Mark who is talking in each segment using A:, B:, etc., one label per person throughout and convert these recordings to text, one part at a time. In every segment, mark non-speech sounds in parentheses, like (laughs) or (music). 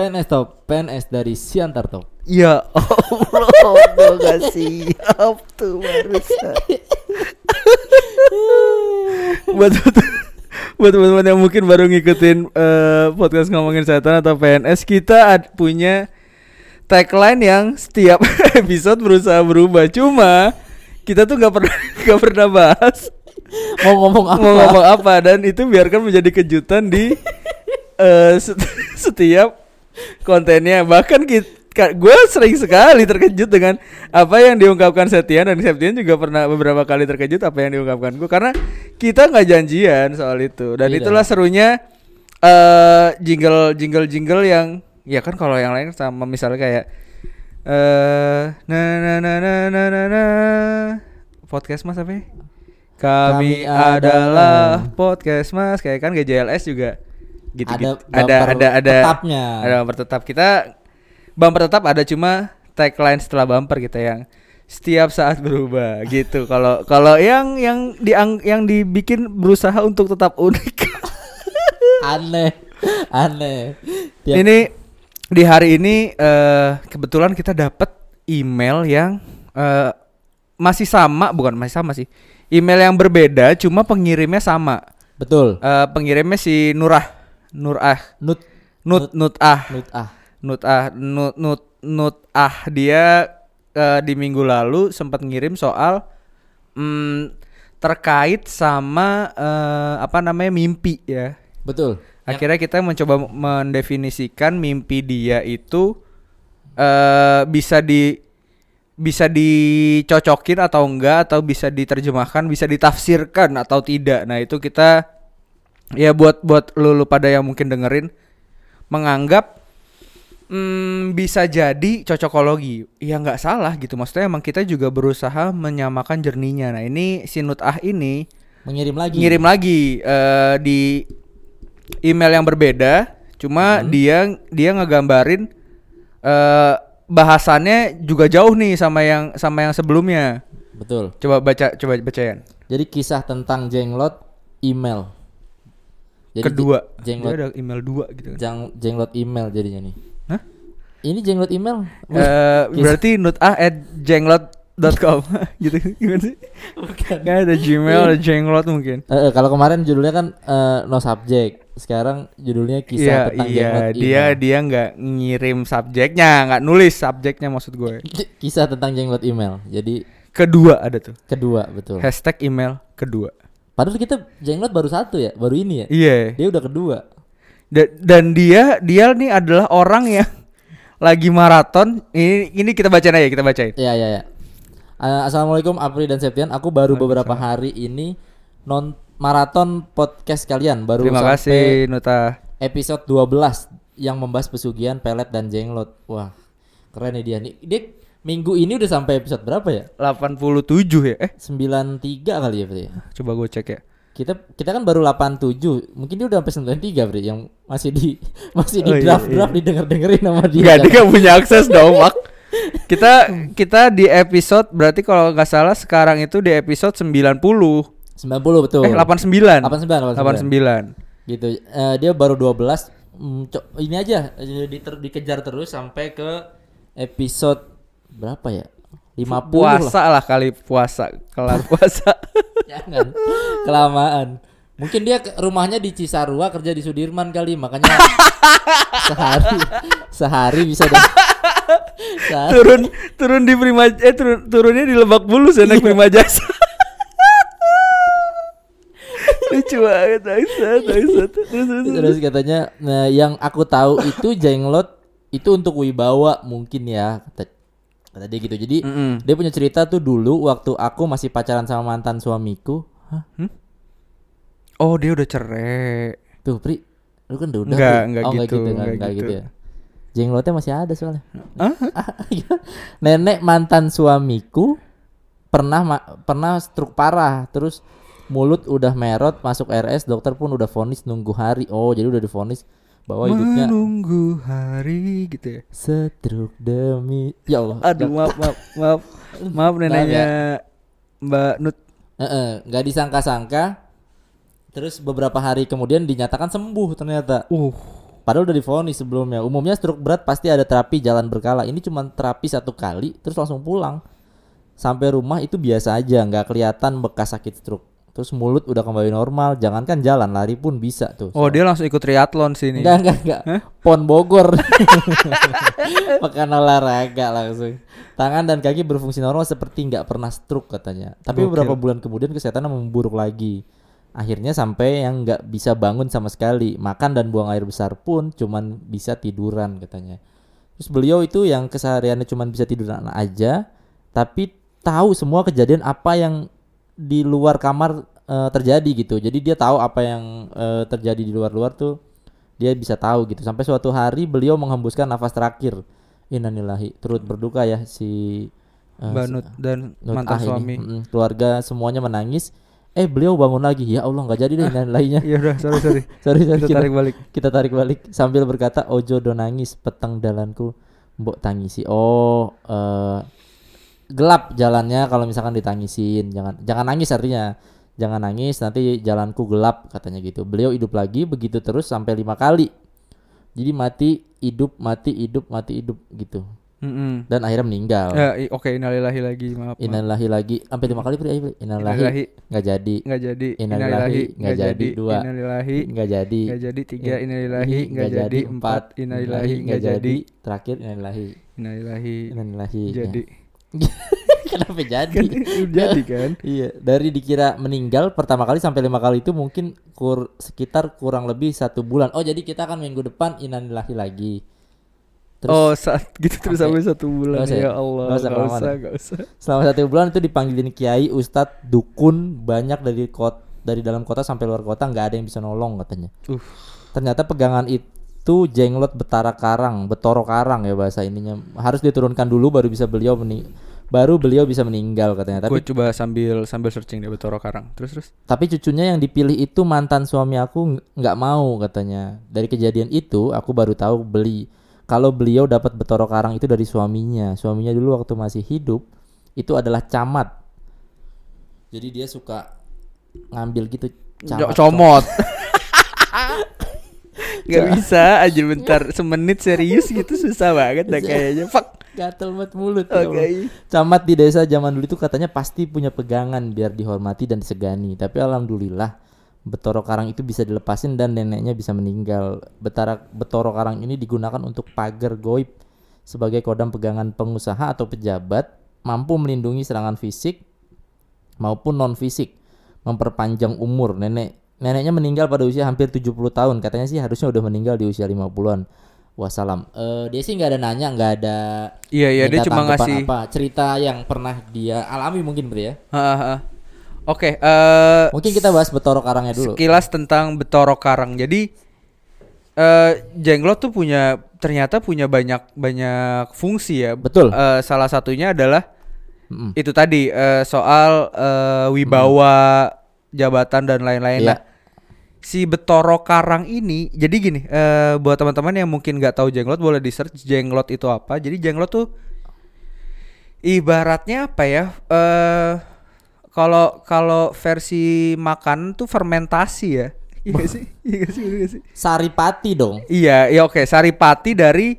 A: PNS Top, PNS dari Siantar Top.
B: Ya Allah, gue (laughs) gak siap tuh barusan. (laughs) buat buat teman-teman yang mungkin baru ngikutin eh, podcast ngomongin setan atau PNS, kita ad- punya tagline yang setiap (laughs) episode berusaha berubah. Cuma kita tuh nggak pernah nggak pernah bahas
A: Mau ngomong apa?
B: mau ngomong apa dan itu biarkan menjadi kejutan di set- setiap kontennya bahkan kita gue sering sekali terkejut dengan apa yang diungkapkan Septian dan Septian juga pernah beberapa kali terkejut apa yang diungkapkan gue karena kita nggak janjian soal itu dan
A: Tidak.
B: itulah serunya eh jingle jingle jingle yang ya kan kalau yang lain sama misalnya kayak eh na na na na na na na podcast mas apa ya? Kami,
A: Kami
B: adalah
A: adalah-
B: podcast mas kayak kan GJLS juga gitu
A: Ada
B: gitu. ada ada ada
A: tetapnya.
B: ada bumper tetap kita bumper tetap ada cuma tagline setelah bumper kita yang setiap saat berubah gitu (laughs) kalau kalau yang yang diang yang dibikin berusaha untuk tetap unik (laughs)
A: Aneh, aneh. Tiap-
B: ini di hari ini eh kebetulan kita dapat email yang eh masih sama bukan masih sama sih email yang berbeda cuma pengirimnya sama
A: betul.
B: Eh pengirimnya si Nurah Nurah
A: Nut,
B: Nut Nut ah
A: nut ah.
B: Nut ah Nut Nut Nut ah dia eh, di minggu lalu sempat ngirim soal mm, terkait sama eh, apa namanya mimpi ya
A: Betul.
B: Akhirnya kita mencoba mendefinisikan mimpi dia itu eh bisa di bisa dicocokin atau enggak atau bisa diterjemahkan, bisa ditafsirkan atau tidak. Nah, itu kita ya buat buat lu, lu pada yang mungkin dengerin menganggap hmm, bisa jadi cocokologi. Ya nggak salah gitu. Maksudnya emang kita juga berusaha menyamakan jernihnya. Nah, ini si Nut Ah ini
A: Mengirim lagi.
B: ngirim lagi eh, di email yang berbeda cuma dia dia ngegambarin eh bahasannya juga jauh nih sama yang sama yang sebelumnya
A: Betul.
B: coba baca coba bacain
A: Jadi kisah tentang jenglot email. Jadi
B: kedua
A: je- jenglot
B: Dia ada email dua gitu kan
A: jang, jenglot email jadinya nih.
B: Hah?
A: Ini jenglot email.
B: Eh, berarti nutah at jenglot.com (laughs) gitu gimana sih
A: Bukan.
B: kan ada gmail ada jenglot mungkin
A: Eh, eh, kalau kemarin judulnya kan eh, no subject. Sekarang judulnya kisah
B: Iya
A: tentang
B: iya
A: jenglot
B: dia
A: email.
B: dia nggak ngirim subjeknya nggak nulis subjeknya maksud gue (laughs)
A: Kisah tentang jenglot email. Jadi
B: kedua ada tuh
A: kedua betul.
B: hashtag email kedua
A: Padahal kita jenglot baru satu ya, baru ini ya.
B: iya
A: Dia udah kedua.
B: Da- dan dia dia nih adalah orang yang (laughs) lagi maraton ini ini kita bacain aja kita bacain
A: Iya iya ya. Assalamualaikum Apri dan Septian. Aku baru beberapa hari ini non maraton podcast kalian baru
B: terima
A: sampai
B: kasih Nuta
A: episode 12 yang membahas pesugihan pelet dan jenglot. Wah, keren nih dia nih. Dia minggu ini udah sampai episode berapa ya?
B: 87 ya eh
A: 93 kali ya, Bri.
B: coba gue cek ya
A: Kita kita kan baru 87. Mungkin dia udah sampai 93, Bri, yang masih di (laughs) masih di
B: Oh, iya,
A: draft-draft didenger-dengerin sama dia.
B: Enggak,
A: kan?
B: dia nggak punya akses dong Mak (laughs) kita kita di episode berarti kalau nggak salah sekarang itu di episode 90
A: 90 betul.
B: eh 89
A: 89,
B: 89
A: gitu Eh, dia baru 12 Hmm, co- ini aja eh, diter- dikejar terus sampai ke episode berapa ya? 50 lah.
B: Puasa lah kali puasa kelar puasa. (laughs)
A: Jangan. Kelamaan. Mungkin dia ke- rumahnya di Cisarua kerja di Sudirman kali makanya (laughs) sehari sehari bisa dah sehari.
B: turun turun di prima eh turun turunnya di Lebak Bulus ya naik prima jasa. (laughs) Lucu banget terus terus terus.
A: terus katanya nah yang aku tahu itu jenglot itu untuk wibawa mungkin ya kata kata dia gitu. Jadi
B: Mm-mm.
A: dia punya cerita tuh dulu waktu aku masih pacaran sama mantan suamiku. Hah?
B: oh dia udah cerai.
A: Tuh pri. Lu kan udah Pri.
B: enggak
A: oh,
B: gitu,
A: enggak
B: enggak
A: enggak
B: gitu.
A: ya. Jenglotnya masih ada soalnya. (laughs) Nenek mantan suamiku pernah pernah stroke parah. Terus mulut udah merot masuk RS dokter pun udah vonis nunggu hari. Oh jadi udah divonis bahwa hidupnya.
B: Menunggu hari gitu ya.
A: Stroke demi. Ya Allah.
B: Aduh maaf maaf maaf. (laughs) Maaf neneknya Mbak Nut.
A: Nggak disangka-sangka terus beberapa hari kemudian dinyatakan sembuh ternyata.
B: Uh.
A: Padahal udah difonis sebelumnya. Umumnya stroke berat pasti ada terapi jalan berkala. Ini cuma terapi satu kali terus langsung pulang. Sampai rumah itu biasa aja, nggak kelihatan bekas sakit stroke. Terus mulut udah kembali normal, jangankan jalan, lari pun bisa tuh.
B: Oh, dia langsung ikut triathlon sini.
A: Enggak, enggak, enggak. Pon Bogor. (laughs) (laughs) Pekan olahraga langsung. Tangan dan kaki berfungsi normal seperti nggak pernah stroke katanya. Tapi
B: Gokil.
A: beberapa bulan kemudian kesehatannya memburuk lagi. Akhirnya sampai yang nggak bisa bangun sama sekali. Makan dan buang air besar pun cuman bisa tiduran katanya. Terus beliau itu yang kesehariannya cuman bisa tiduran aja, tapi tahu semua kejadian apa yang di luar kamar eh, terjadi gitu. Jadi dia tahu apa yang eh, terjadi di luar-luar tuh dia bisa tahu gitu. Sampai suatu hari beliau menghembuskan nafas terakhir. Innalillahi. Turut berduka ya si eh,
B: Mbak Nut dan
A: Nut
B: mantan
A: Ah ini.
B: suami.
A: Mm-mm. Keluarga semuanya menangis. Eh beliau bangun lagi. Ya Allah nggak jadi deh innalillahinya. (laughs)
B: Iya udah, sorry sorry. (laughs)
A: Sorry, sorry
B: Kita
A: kita,
B: tarik balik.
A: kita tarik balik sambil berkata ojo do nangis peteng dalanku mbok tangisi. Oh, eh gelap jalannya kalau misalkan ditangisin. Jangan jangan nangis artinya. Jangan nangis nanti jalanku gelap katanya gitu. Beliau hidup lagi begitu terus sampai lima kali. Jadi mati hidup mati hidup mati hidup gitu.
B: Mm-mm.
A: Dan akhirnya meninggal.
B: Ya, oke innalillahi lagi, maaf.
A: Innalillahi lagi sampai lima kali Pri, ayo, Pri.
B: Innalillahi
A: Innalillahi nggak jadi.
B: nggak jadi.
A: Innalillahi nggak jadi. Dua.
B: Innalillahi
A: Nggak jadi.
B: nggak jadi. Tiga.
A: In-
B: Innalillahi nggak jadi. Empat. Innalillahi nggak jadi.
A: Terakhir innalillahi.
B: Innalillahi
A: Innalillahi.
B: jadi. (laughs)
A: Kenapa jadi?
B: Kan jadi kan? (laughs)
A: iya, dari dikira meninggal pertama kali sampai lima kali itu mungkin kur sekitar kurang lebih satu bulan. Oh, jadi kita akan minggu depan innalillahi lagi. Terus
B: oh saat gitu terus
A: sampai-
B: sampai satu bulan
A: usah ya?
B: ya Allah
A: Nggak usah kelamaan.
B: usah nggak usah
A: selama satu bulan itu dipanggilin kiai, ustadz, dukun banyak dari kot dari dalam kota sampai luar kota nggak ada yang bisa nolong katanya.
B: uh
A: Ternyata pegangan itu jenglot betara karang, betoro karang ya bahasa ininya. Harus diturunkan dulu baru bisa beliau meni baru beliau bisa meninggal katanya. Tapi
B: gue coba sambil sambil searching deh Betoro Karang terus terus
A: tapi cucunya yang dipilih itu mantan suami aku ng- nggak mau katanya. Dari kejadian itu aku baru tahu beli kalau beliau dapat betoro karang itu dari suaminya. Suaminya dulu waktu masih hidup itu adalah camat. Jadi dia suka ngambil gitu camat.
B: comot (laughs) Gak bisa aja bentar semenit serius gitu susah banget dah kayaknya fuck
A: Gatel banget mulut. ya
B: oke
A: Allah. Camat di desa zaman dulu itu katanya pasti punya pegangan biar dihormati dan disegani. Tapi alhamdulillah Betoro Karang itu bisa dilepasin dan neneknya bisa meninggal. Betara Betoro Karang ini digunakan untuk pagar goib sebagai kodam pegangan pengusaha atau pejabat mampu melindungi serangan fisik maupun non fisik, memperpanjang umur. Nenek neneknya meninggal pada usia hampir 70 tahun. Katanya sih harusnya udah meninggal di usia 50-an. Wassalam. Eh dia sih nggak ada nanya, nggak ada
B: iya iya dia cuma ngasih
A: apa cerita yang pernah dia alami mungkin Bre ya.
B: Ha, ha, ha. oke eh
A: Mungkin kita bahas Betoro Karangnya dulu.
B: sekilas tentang Betoro Karang jadi eh jenglot tuh punya ternyata punya banyak banyak fungsi ya
A: Betul.
B: Eh, salah satunya adalah
A: Mm-mm.
B: itu tadi eh, soal eh, wibawa jabatan dan lain-lain.
A: Iya.
B: Nah, si Betoro Karang ini, jadi gini, eh, buat teman-teman yang mungkin nggak tahu jenglot, boleh di search jenglot itu apa. Jadi jenglot tuh ibaratnya apa ya? Eh, kalau kalau versi makan tuh fermentasi ya. (laughs) Iya sih? Iya sih? Iya sih?
A: Saripati dong.
B: Iya, iya oke. Saripati dari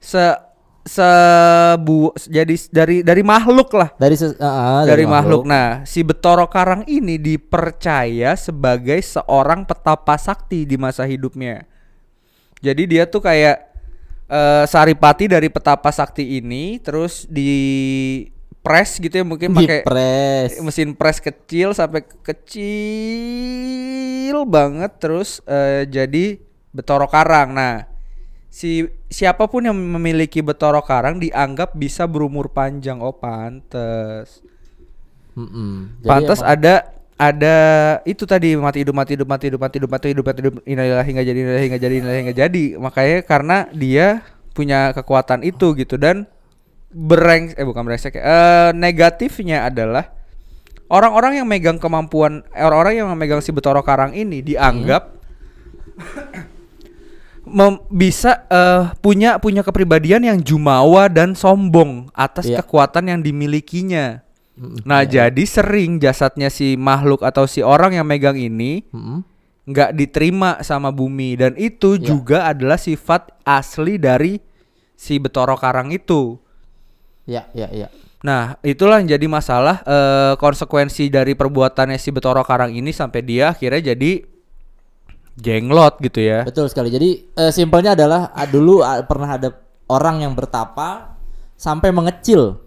B: se sebu jadi dari dari makhluk lah
A: Dari ses- ah,
B: dari, makhluk. Nah, si Betoro Karang ini dipercaya sebagai seorang petapa sakti di masa hidupnya. Jadi dia tuh kayak eh, saripati dari petapa sakti ini, terus di press gitu ya mungkin pakai mesin press kecil sampai kecil banget, terus eh, jadi Betoro Karang. Nah, si siapa pun yang memiliki Betoro Karang dianggap bisa berumur panjang. Oh, pantes.
A: Mm-mm. Jadi
B: Pantas
A: emang-
B: ada ada itu tadi mati hidup mati hidup mati hidup mati hidup mati hidup mati hidup innalillahi nggak jadi innalillahi nggak jadi innalillahi nggak jadi makanya karena dia punya kekuatan itu gitu dan bereng eh bukan brengsek ya, eh, negatifnya adalah orang-orang yang megang kemampuan orang-orang yang memegang si Betoro Karang ini dianggap mem- bisa eh, punya punya kepribadian yang jumawa dan sombong atas
A: Iya.
B: kekuatan yang dimilikinya. Nah, jadi sering jasadnya si makhluk atau si orang yang megang ini nggak diterima sama bumi dan itu
A: Ya.
B: juga adalah sifat asli dari si Betoro Karang itu.
A: Ya, ya, ya.
B: Nah, itulah yang jadi masalah eh, konsekuensi dari perbuatannya si Betoro Karang ini sampai dia akhirnya jadi jenglot gitu ya.
A: Betul sekali. Jadi eh, simpelnya adalah ah, dulu ah, pernah ada orang yang bertapa sampai mengecil.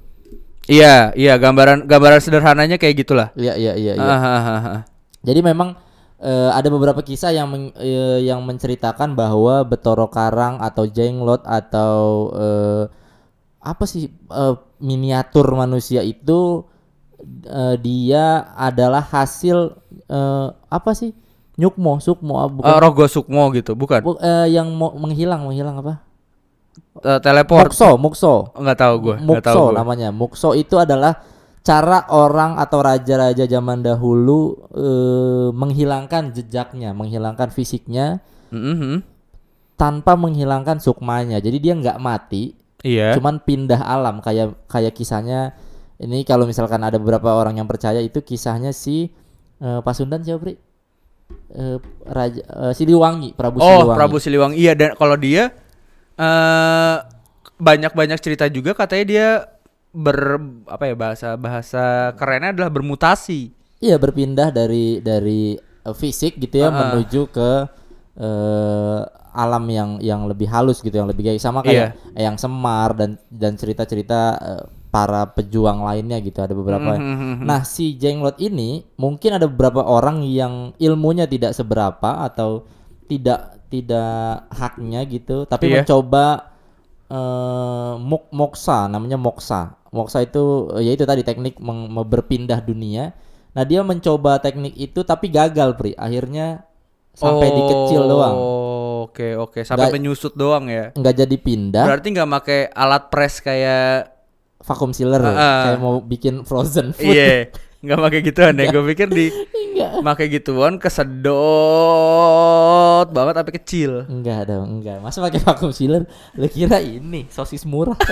B: Iya, iya gambaran gambaran sederhananya kayak gitulah.
A: Iya, iya, iya, iya.
B: Ah, ah, ah, ah.
A: Jadi memang eh, ada beberapa kisah yang men- eh, yang menceritakan bahwa Betoro Karang atau Jenglot atau eh, apa sih eh, miniatur manusia itu eh, dia adalah hasil eh, apa sih? Nyukmo, sukmo ah, bukan
B: Rogo Sukmo gitu, bukan?
A: bu- eh, yang mau menghilang, menghilang apa?
B: Eh, teleport.
A: Mukso, mukso.
B: Nggak tahu gue, nggak tahu
A: Mukso
B: gua.
A: namanya. Mukso itu adalah cara orang atau raja-raja zaman dahulu eh, menghilangkan jejaknya, menghilangkan fisiknya
B: Mhm.
A: tanpa menghilangkan sukmanya. Jadi dia nggak mati,
B: Iya.
A: cuman pindah alam kayak kayak kisahnya ini kalau misalkan ada beberapa orang yang percaya itu kisahnya si eh, Pasundan siapa, Bri? Eh, raja eh, Siliwangi, Prabu
B: Oh,
A: Siliwangi.
B: Prabu Siliwangi. Iya, dan kalau dia eh banyak-banyak cerita juga katanya dia ber apa ya bahasa bahasa kerennya adalah bermutasi.
A: Iya berpindah dari dari eh, fisik gitu ya
B: Ah.
A: menuju ke eh, alam yang yang lebih halus gitu yang lebih kayak sama kayak yang Semar dan dan cerita-cerita eh, para pejuang lainnya gitu ada beberapa.
B: Mhm.
A: Nah si Jenglot ini mungkin ada beberapa orang yang ilmunya tidak seberapa atau tidak tidak haknya gitu tapi
B: Iya.
A: mencoba eh mok moksa namanya moksa moksa itu ya itu tadi teknik meng- berpindah dunia nah dia mencoba teknik itu tapi gagal pri akhirnya sampai di kecil doang
B: Oh, Oke, oke, sampai
A: Nggak-
B: menyusut doang ya.
A: nggak jadi pindah
B: Berarti nggak pakai alat press kayak
A: vacuum sealer.
B: Ah.
A: kayak mau bikin frozen food.
B: Iya, nggak pakai gituan ya. Gue pikir di (laughs)
A: enggak
B: pakai gituan kesedot banget sampai kecil.
A: enggak dong enggak masa pakai vacuum sealer? Lu kira ini sosis murah. (laughs)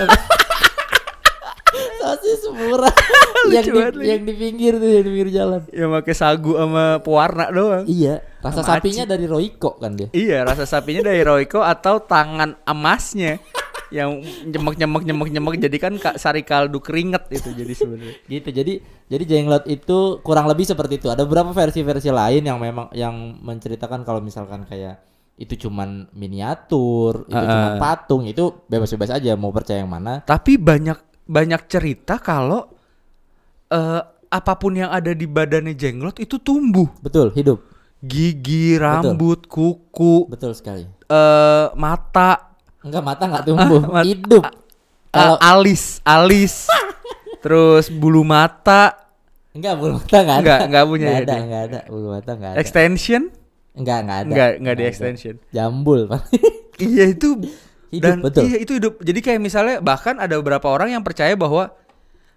A: Sosis murah. (laughs) Yang di,
B: lagi.
A: yang di pinggir tuh yang di pinggir jalan.
B: Ya pakai sagu sama pewarna doang.
A: iya rasa
B: Sama
A: sapinya dari Royco kan dia.
B: Iya, rasa sapinya dari Royco atau tangan emasnya yang nyemek nyemek nyemek nyemek jadi kan kak sari kaldu keringet itu jadi sebenarnya.
A: gitu jadi jadi jenglot itu kurang lebih seperti itu ada beberapa versi-versi lain yang memang yang menceritakan kalau misalkan kayak itu cuman miniatur itu cuman
B: ah.
A: patung itu bebas-bebas aja mau percaya yang mana
B: Tapi banyak banyak cerita kalau eh apa pun yang ada di badannya jenglot itu tumbuh.
A: betul hidup
B: Gigi, rambut, kuku,
A: betul sekali
B: eh mata,
A: enggak mata nggak tumbuh (laughs)
B: mat-
A: hidup
B: kalau alis, alis. (laughs) terus bulu mata,
A: enggak bulu mata enggak ada
B: Nggak- nggak punya
A: Nggak
B: ya
A: ada
B: dia?
A: enggak ada bulu mata enggak ada
B: extension?
A: enggak enggak ada
B: Nggak, nggak di
A: ada.
B: extension.
A: jambul Pak. (laughs)
B: Iya itu
A: Hidup,
B: dan
A: betul.
B: iya itu hidup. Jadi kayak misalnya bahkan ada beberapa orang yang percaya bahwa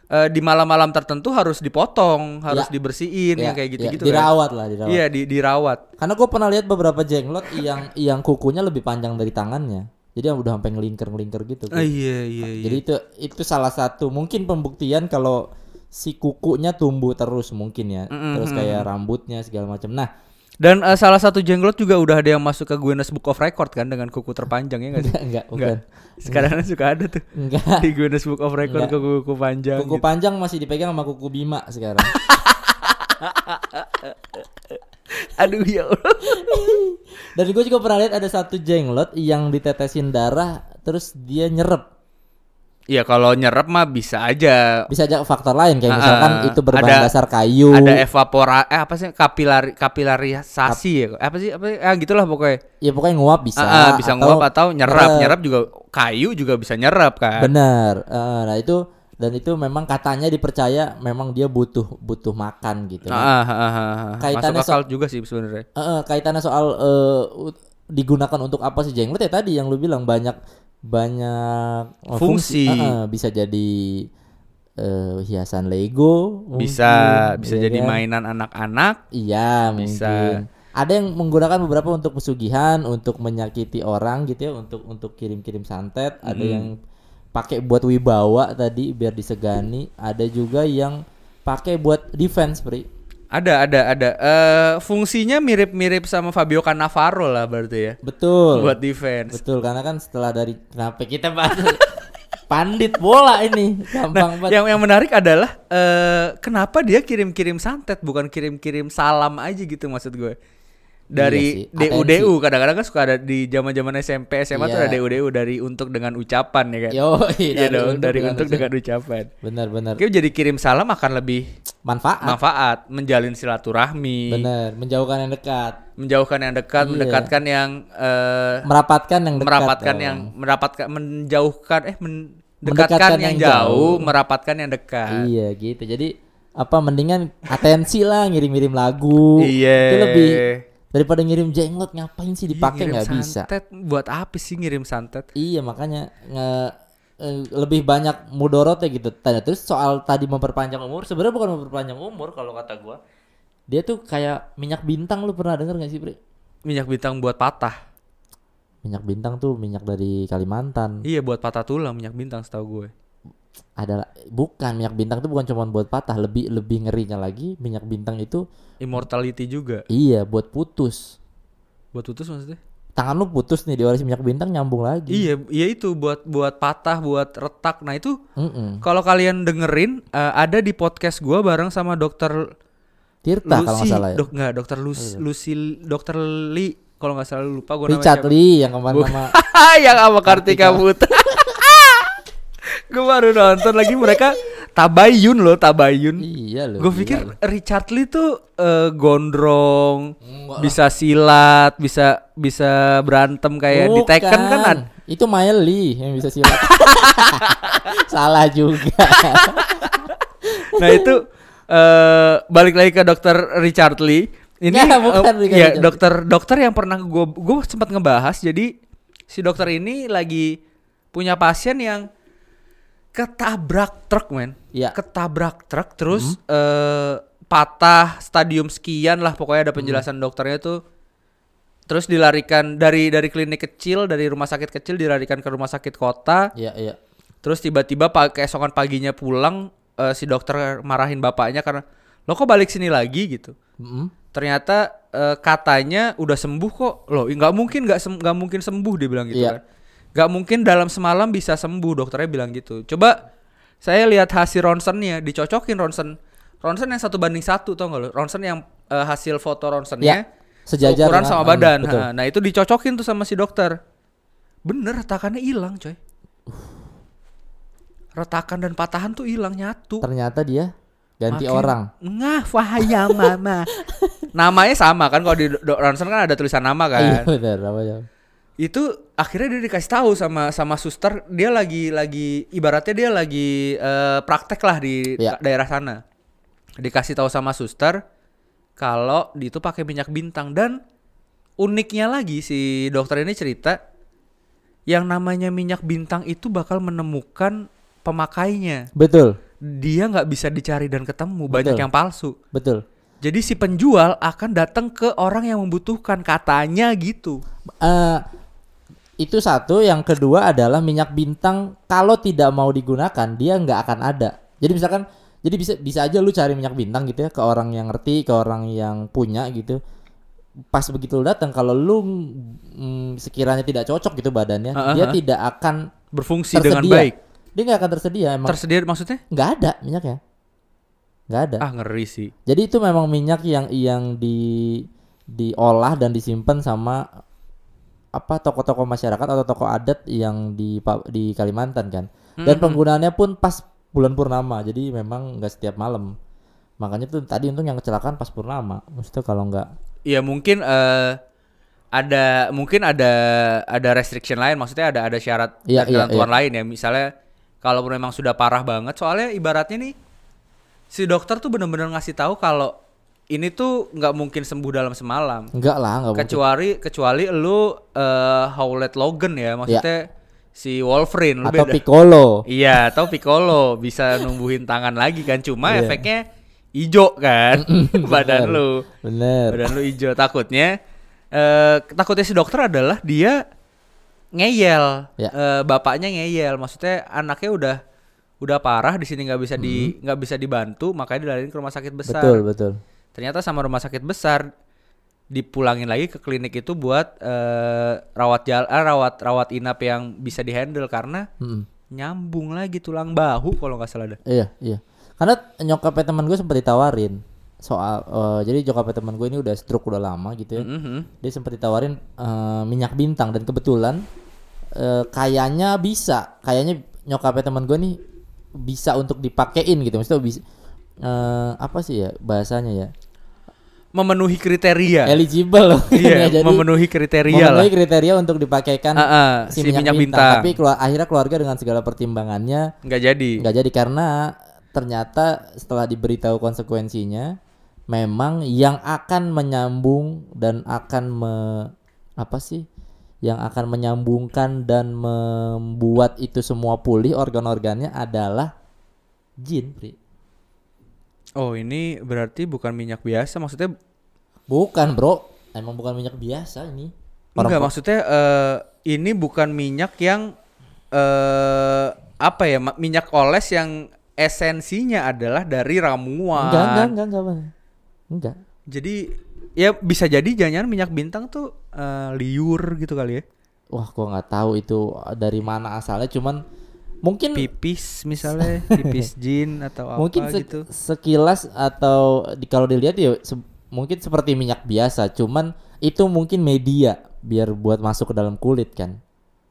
B: eh, di malam-malam tertentu harus dipotong, harus
A: Ya.
B: dibersihin
A: Ya,
B: yang kayak
A: ya,
B: gitu-gitu kan.
A: dirawat lah dirawat
B: Iya, di, dirawat.
A: Karena gue pernah lihat beberapa jenglot yang yang kukunya lebih panjang dari tangannya. Jadi yang udah sampai ngelingker-ngelingker gitu.
B: Ah, iya, iya, iya.
A: Jadi itu itu salah satu mungkin pembuktian kalau si kukunya tumbuh terus mungkin ya.
B: Mm-mm,
A: Terus kayak rambutnya segala macam. Nah,
B: Dan eh, salah satu jenglot juga udah ada yang masuk ke Guinness Book of Record kan dengan kuku terpanjang ya nggak sih? (laughs)
A: enggak enggak bukan.
B: Sekarang kan (laughs) suka ada tuh
A: Enggak.
B: di Guinness Book of Record
A: Nggak.
B: kuku-kuku panjang.
A: Kuku
B: gitu.
A: panjang masih dipegang sama kuku Bima sekarang. (laughs) (laughs)
B: Aduh ya Allah. (laughs)
A: Dan gue juga pernah lihat ada satu jenglot yang ditetesin darah terus dia nyerep.
B: Iya kalau nyerap mah bisa aja.
A: Bisa aja faktor lain kayak
B: Ah,
A: misalkan itu berbahan
B: ada-
A: dasar kayu.
B: Ada evapora eh apa sih kapilari kapilarisasi ya? Apa sih apa ah gitulah pokoknya.
A: ya pokoknya nguap bisa.
B: Ah, ah, bisa nguap atau nyerap.
A: nyerep.
B: Nyerap juga kayu juga bisa nyerap kan.
A: Bener. Eh, nah itu dan itu memang katanya dipercaya memang dia butuh butuh makan gitu.
B: Ah, ah, ah, ah, ah.
A: Kaitannya
B: Masuk akal juga sih sebenarnya.
A: eh, eh, kaitannya soal eh, u- digunakan untuk apa sih jenglot ya tadi yang lu bilang banyak banyak eh,
B: Fungsi.
A: Eh, eh, bisa jadi eh, hiasan Lego.
B: Bisa
A: mungkin,
B: bisa
A: ya
B: jadi
A: kan?
B: mainan anak-anak.
A: Iya
B: Bisa.
A: mungkin. Ada yang menggunakan beberapa untuk pesugihan, untuk menyakiti orang gitu ya, untuk untuk kirim-kirim santet. Ada yang pakai buat wibawa tadi biar disegani. Ada juga yang pakai buat defense, Pri.
B: Ada, ada, ada. Eh fungsinya mirip-mirip sama Fabio Cannavaro lah berarti ya.
A: Betul.
B: Buat defense.
A: Betul karena kan setelah dari kenapa kita bahas (laughs) pandit bola ini gampang
B: Nah,
A: banget.
B: yang yang menarik adalah eh kenapa dia kirim-kirim santet bukan kirim-kirim salam aja gitu maksud gue. Dari
A: Iya
B: DU-DU kadang-kadang kan suka ada di zaman-zaman SMP SMA tuh
A: Iya.
B: ada DU-DU dari untuk dengan ucapan ya kan.
A: Yo, (laughs)
B: Iya dong, dari untuk dengan ucapan.
A: Benar-benar
B: Oke, jadi kirim salam akan lebih
A: manfaat.
B: manfaat, menjalin silaturahmi,
A: Benar, menjauhkan yang dekat,
B: menjauhkan yang dekat,
A: Iya.
B: mendekatkan yang eh
A: merapatkan yang dekat.
B: merapatkan
A: dong.
B: yang mendapatkan menjauhkan eh mendekatkan
A: Mendekatkan
B: yang,
A: yang
B: jauh,
A: jauh.
B: merapatkan yang dekat.
A: Iya gitu. Jadi apa mendingan atensi lah ngirim-ngirim lagu.
B: Iya.
A: Itu lebih daripada ngirim jenglot ngapain sih
B: Iya,
A: dipakai nggak bisa.
B: Buat apa sih ngirim santet?
A: Iya makanya nge- eh, lebih banyak mudorotnya gitu. Tanya terus soal tadi memperpanjang umur, sebenarnya bukan memperpanjang umur kalau kata gua. Dia tuh kayak minyak bintang lu pernah denger gak sih, Bre?
B: Minyak bintang buat patah.
A: Minyak bintang tuh minyak dari Kalimantan.
B: Iya, buat patah tulang minyak bintang setahu gue.
A: Ada bukan minyak bintang tuh bukan cuma buat patah, lebih lebih ngerinya lagi minyak bintang itu
B: Immortality juga.
A: iya buat putus.
B: Buat putus maksudnya?
A: Tangan lu putus nih diolesi minyak bintang nyambung lagi.
B: Iya, iya itu buat buat patah, buat retak. Nah, itu
A: Mm-mm.
B: kalau kalian dengerin eh, ada di podcast gua bareng sama dokter
A: Tirta kalau nggak salah ya.
B: dok nggak dokter Lucy, Lucy dokter Lee kalau nggak salah lupa gue
A: Richard Lee yang kemarin nama (laughs)
B: yang sama Kartika Putra. Gue baru nonton lagi mereka tabayun loh tabayun.
A: iya loh.
B: Gue pikir
A: loh.
B: Richard Lee tuh eh, gondrong,
A: Enggak
B: bisa silat, bisa bisa berantem kayak di Tekken kan
A: Bukan.
B: ada.
A: Itu Miley yang bisa silat. (laughs) Salah juga.
B: Nah itu eh balik lagi ke dokter Richard Lee. Ini
A: bukan
B: eh,
A: bukan
B: ya
A: Richard Lee.
B: dokter dokter yang pernah gue gue sempat ngebahas. Jadi si dokter ini lagi punya pasien yang ketabrak truk men.
A: Iya.
B: Ketabrak truk terus eh patah stadium sekian lah pokoknya ada penjelasan dokternya tuh. Terus dilarikan dari dari klinik kecil dari rumah sakit kecil dilarikan ke rumah sakit kota.
A: Iya, iya.
B: Terus tiba-tiba keesokan paginya pulang eh, si dokter marahin bapaknya karena lo kok balik sini lagi gitu.
A: Mm-mm.
B: Ternyata eh, katanya udah sembuh kok. Loh, nggak mungkin nggak sem- nggak mungkin sembuh dia bilang gitu
A: Iya.
B: kan. Nggak mungkin dalam semalam bisa sembuh dokternya bilang gitu. Coba saya lihat hasil ronsennya dicocokin ronsen. Ronsen yang satu banding satu tau gak lo? Ronsen yang eh, hasil foto ronsennya
A: Ya, sejajar
B: ukuran sama
A: hmm,
B: badan.
A: betul.
B: Ha, Nah itu dicocokin tuh sama si dokter. Bener retakannya hilang coy. Retakan dan patahan tuh hilang nyatu.
A: Ternyata dia ganti
B: Makin
A: orang.
B: Ngah wahaya mama. (laughs) Namanya sama kan kalau di ronsen kan ada tulisan nama
A: Iya
B: kan.
A: benar apa ya?
B: Itu akhirnya dia dikasih tahu sama sama suster dia lagi lagi ibaratnya dia lagi eh, praktek lah di
A: Iya.
B: daerah sana. Dikasih tahu sama suster kalau di itu pakai minyak bintang dan uniknya lagi si dokter ini cerita yang namanya minyak bintang itu bakal menemukan pemakainya.
A: Betul,
B: Dia nggak bisa dicari dan ketemu, banyak
A: Betul.
B: yang palsu.
A: betul.
B: Jadi si penjual akan datang ke orang yang membutuhkan katanya gitu.
A: Eh itu satu, yang kedua adalah minyak bintang kalau tidak mau digunakan dia nggak akan ada. Jadi misalkan, jadi bisa bisa aja lu cari minyak bintang gitu ya ke orang yang ngerti, ke orang yang punya gitu. Pas begitu lu datang, kalau lu mm, sekiranya tidak cocok gitu badannya,
B: Ah, ah,
A: dia tidak akan
B: Berfungsi
A: tersedia.
B: dengan baik.
A: Dia nggak akan tersedia emang.
B: Tersedia maksudnya?
A: nggak ada minyaknya, nggak ada.
B: Ah ngeri sih.
A: Jadi itu memang minyak yang yang di diolah dan disimpan sama apa tokoh-tokoh masyarakat atau tokoh adat yang di di Kalimantan kan. Dan penggunaannya pun pas bulan purnama. Jadi memang nggak setiap malam. Makanya tuh tadi untung yang kecelakaan pas purnama. Maksudnya kalau nggak
B: Ya mungkin eh ada mungkin ada ada restriction lain maksudnya ada ada syarat
A: Iya,
B: dan
A: iya,
B: ketentuan lain ya misalnya kalau memang sudah parah banget soalnya ibaratnya nih si dokter tuh bener-bener ngasih tahu kalau ini tuh nggak mungkin sembuh dalam semalam
A: enggak lah, nggak mungkin.
B: kecuali kecuali lu eh Howlett Logan ya maksudnya si Wolverine lu
A: Atau
B: beda.
A: Piccolo.
B: Iya, atau Piccolo bisa numbuhin tangan lagi kan. Cuma
A: Iya.
B: efeknya ijo kan (laughs) badan
A: Bener.
B: lu.
A: Bener.
B: Badan lu ijo takutnya eh takutnya si dokter adalah dia ngeyel.
A: Ya.
B: Eh, bapaknya ngeyel. Maksudnya anaknya udah udah parah di sini nggak bisa di nggak bisa dibantu makanya dilariin ke rumah sakit besar.
A: Betul, betul.
B: Ternyata sama rumah sakit besar dipulangin lagi ke klinik itu buat eh, rawat jalan rawat rawat inap yang bisa dihandle karena
A: Mm-mm.
B: nyambung lagi tulang bahu kalau nggak salah dah.
A: Iya, iya. Karena nyokapnya teman gue sempat ditawarin soal eh, jadi nyokapnya teman gue ini udah stroke udah lama gitu ya.
B: Mhm.
A: Dia sempat ditawarin eh, minyak bintang dan kebetulan eh, kayaknya bisa, kayaknya nyokapnya teman gue nih bisa untuk dipakein gitu. Maksudnya bisa eh, apa sih ya bahasanya ya?
B: Memenuhi kriteria.
A: Eligible loh.
B: Iya, (laughs)
A: Jadi
B: memenuhi kriteria lah.
A: memenuhi kriteria untuk dipakaikan
B: Ah, ah,
A: si,
B: si
A: minyak,
B: minyak
A: bintang.
B: bintang.
A: Tapi kelu- akhirnya keluarga dengan segala pertimbangannya
B: Nggak jadi.
A: nggak jadi karena ternyata setelah diberitahu konsekuensinya memang yang akan menyambung dan akan me, apa sih yang akan menyambungkan dan membuat itu semua pulih organ-organnya adalah jin Pri.
B: Oh ini berarti bukan minyak biasa maksudnya
A: bukan bro emang bukan minyak biasa ini
B: enggak
A: Orang-
B: maksudnya eh, ini bukan minyak yang eh apa ya minyak oles yang esensinya adalah dari ramuan.
A: enggak enggak enggak enggak enggak, enggak.
B: Jadi ya bisa jadi jangan minyak bintang tuh eh, liur gitu kali ya.
A: wah gua nggak tahu itu dari mana asalnya cuman mungkin
B: Pipis misalnya, pipis (laughs) jin atau apa
A: mungkin se-
B: gitu.
A: sekilas atau di, kalau dilihat ya se- mungkin seperti minyak biasa cuman itu mungkin media biar buat masuk ke dalam kulit kan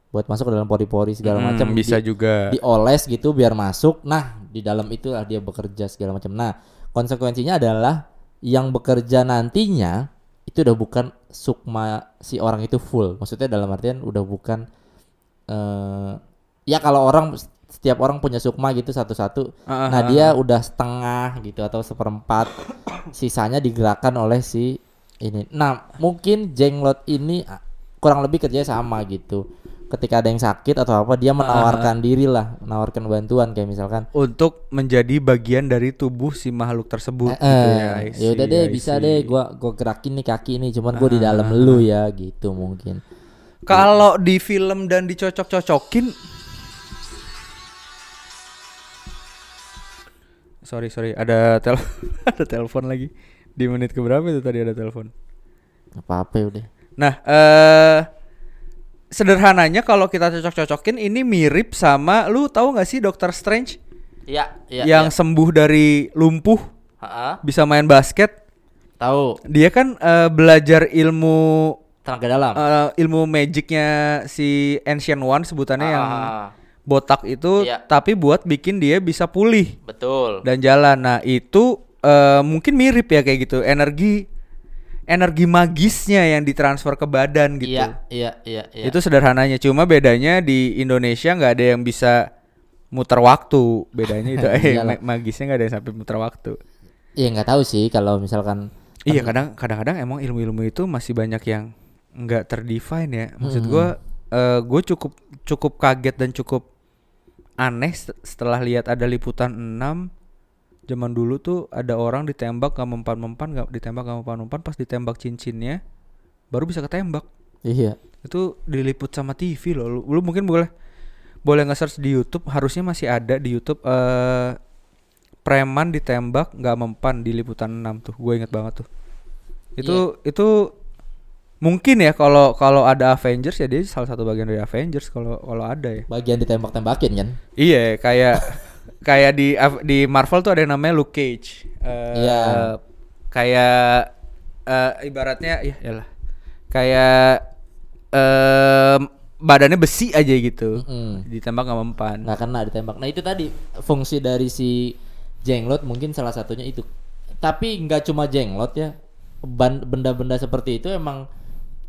A: buat masuk ke dalam pori-pori segala
B: Hmm,
A: macam
B: bisa
A: di-
B: juga.
A: dioles gitu biar masuk nah di dalam itulah dia bekerja segala macam nah konsekuensinya adalah yang bekerja nantinya itu udah bukan sukma si orang itu full maksudnya dalam artian udah bukan eh ya kalau orang setiap orang punya sukma gitu satu-satu.
B: Ah,
A: nah
B: ah,
A: dia udah setengah gitu atau seperempat. Sisanya digerakkan oleh si ini. Nah mungkin jenglot ini ah, kurang lebih kerja sama gitu. Ketika ada yang sakit atau apa dia menawarkan diri lah menawarkan bantuan kayak misalkan.
B: Untuk menjadi bagian dari tubuh si makhluk tersebut
A: eh,
B: gitu ya.
A: Ya udah deh bisa deh gua gua gerakin nih kaki ini cuman gua di dalam lu ya gitu mungkin.
B: Kalau di film dan dicocok-cocokin Sorry sorry. Ada tel (laughs) ada telepon lagi. Di menit keberapa itu tadi ada telepon.
A: apa apa ya udah.
B: Nah eh sederhananya kalau kita cocok-cocokin ini mirip sama lu tahu nggak sih Doctor Strange?
A: Iya iya
B: yang sembuh dari lumpuh bisa main basket.
A: tahu.
B: Dia kan eh, belajar ilmu
A: tenaga dalam.
B: eh, ilmu magicnya si Ancient One sebutannya yang
A: Ah,
B: botak itu
A: Iya.
B: tapi buat bikin dia bisa pulih
A: betul
B: dan jalan. Nah, itu eh, mungkin mirip ya kayak gitu. Energi energi magisnya yang ditransfer ke badan gitu.
A: iya iya iya iya
B: Itu sederhananya. Cuma bedanya di Indonesia nggak ada yang bisa muter waktu. Bedanya itu (laughs) eh magisnya nggak ada yang sampai muter waktu.
A: Iya nggak tahu sih kalau misalkan
B: Iya, kadang kadang-kadang emang ilmu-ilmu itu masih banyak yang nggak terdefine ya. Maksud
A: Hmm.
B: gua eh gue cukup cukup kaget dan cukup aneh set- setelah lihat ada liputan 6 zaman dulu tuh ada orang ditembak gak mempan-mempan gak ditembak gak mempan-mempan pas ditembak cincinnya baru bisa ketembak.
A: iya
B: Itu diliput sama TV loh. Lu, lu mungkin boleh boleh nge-search di YouTube, harusnya masih ada di YouTube eh preman ditembak nggak mempan di liputan 6 tuh. Gue inget banget tuh. Itu itu mungkin ya kalau kalau ada Avengers ya dia salah satu bagian dari Avengers kalau kalau ada ya.
A: bagian ditembak-tembakin kan
B: Iya, kayak (laughs) kayak di di Marvel tuh ada yang namanya Luke Cage. Eh,
A: Iya.
B: Kayak eh, ibaratnya ya yalah. Kayak em, badannya besi aja gitu.
A: Mm-mm.
B: Ditembak nggak mempan.
A: nggak kena ditembak nah itu tadi fungsi dari si jenglot mungkin salah satunya itu tapi nggak cuma jenglot ya benda-benda seperti itu emang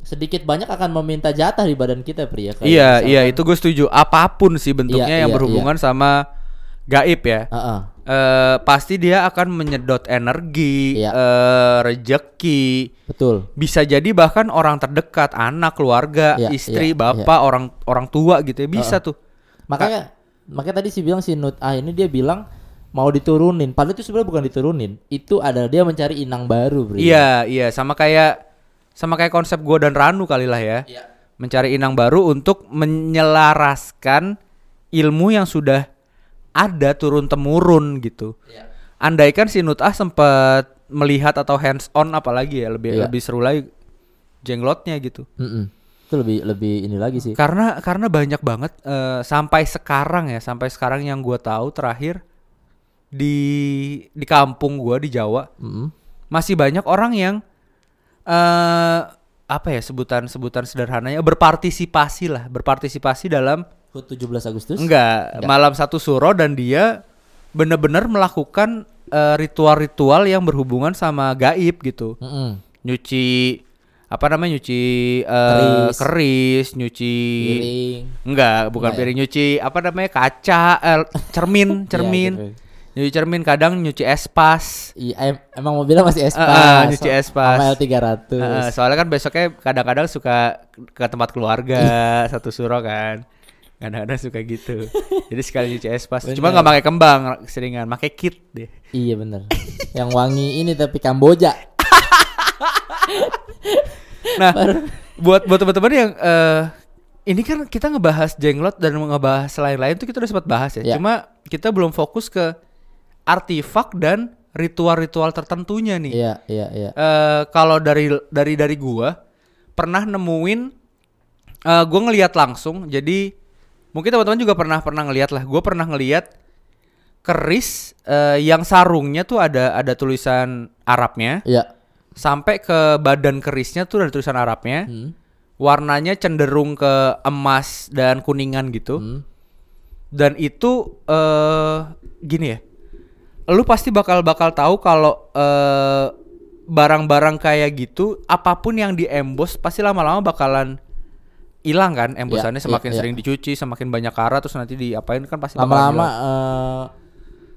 A: sedikit banyak akan meminta jatah di badan kita pria Kayak
B: iya,
A: misalkan-
B: iya itu gue setuju. Apa pun sih bentuknya
A: Iya,
B: yang
A: iya,
B: berhubungan sama gaib ya.
A: Heeh.
B: Eh, pasti dia akan menyedot energi,
A: Iya.
B: eh, rejeki,
A: betul
B: bisa jadi bahkan orang terdekat, anak, keluarga,
A: Iya,
B: istri,
A: iya,
B: bapak, orang orang tua gitu ya bisa tuh.
A: makanya makanya tadi sih bilang si Nut A ini dia bilang mau diturunin padahal itu sebenarnya bukan diturunin itu adalah dia mencari inang baru Bri.
B: Iya, iya sama kayak sama kayak konsep gua dan Ranu kali lah ya.
A: Iya.
B: Mencari inang baru untuk menyelaraskan ilmu yang sudah ada turun temurun gitu.
A: Iya.
B: Andaikan si Nutah sempat melihat atau hands on apalagi ya lebih
A: Iya.
B: lebih seru lagi jenglotnya gitu.
A: Mm-mm. Itu lebih lebih ini lagi sih.
B: Karena karena banyak banget eh, sampai sekarang ya, sampai sekarang yang gua tahu terakhir di di kampung gua di Jawa
A: Mm-mm.
B: masih banyak orang yang eh apa ya sebutan-sebutan sederhananya berpartisipasi lah, berpartisipasi dalam
A: HUT 17 Agustus.
B: enggak,
A: Enggak.
B: malam satu suro dan dia benar-benar melakukan eh, ritual-ritual yang berhubungan sama gaib gitu.
A: Mm-mm.
B: Nyuci apa namanya nyuci eh,
A: Keris.
B: keris, nyuci
A: Piring.
B: Enggak, bukan
A: Enggak ya?
B: piring nyuci apa namanya kaca, eh, cermin, (laughs) cermin.
A: Iya, gitu.
B: Nyuci cermin kadang nyuci espas.
A: Iya, em- emang mobilnya masih espas.
B: Ah, ah, nyuci espas.
A: Sama L300.
B: Heeh, soalnya kan besoknya kadang-kadang suka ke tempat keluarga satu suro kan. Kadang-kadang suka gitu. (laughs) Jadi sekali nyuci espas. Cuma
A: Bener.
B: nggak pakai kembang, seringan pakai kit deh.
A: Iya bener (laughs) Yang wangi ini tapi Kamboja. (laughs)
B: Nah, buat buat teman-teman yang eh ini kan kita ngebahas jenglot dan ngebahas lain-lain tuh kita udah sempat bahas ya.
A: Ya.
B: Cuma kita belum fokus ke artefak dan ritual-ritual tertentunya nih.
A: Iya, iya, iya.
B: eh kalau dari dari dari gua pernah nemuin eh gua ngelihat langsung jadi mungkin teman-teman juga pernah pernah ngelihat lah gua pernah ngelihat keris eh, yang sarungnya tuh ada ada tulisan Arabnya
A: Iya.
B: sampai ke badan kerisnya tuh ada tulisan Arabnya
A: Hmm.
B: warnanya cenderung ke emas dan kuningan gitu
A: Hmm.
B: dan itu eh gini ya lu pasti bakal bakal tahu kalau eh barang-barang kayak gitu apa pun yang di emboss pasti lama-lama bakalan hilang kan embosannya
A: Iya,
B: semakin
A: iya,
B: sering dicuci semakin banyak karat terus nanti diapain kan pasti
A: Lama-lama eh,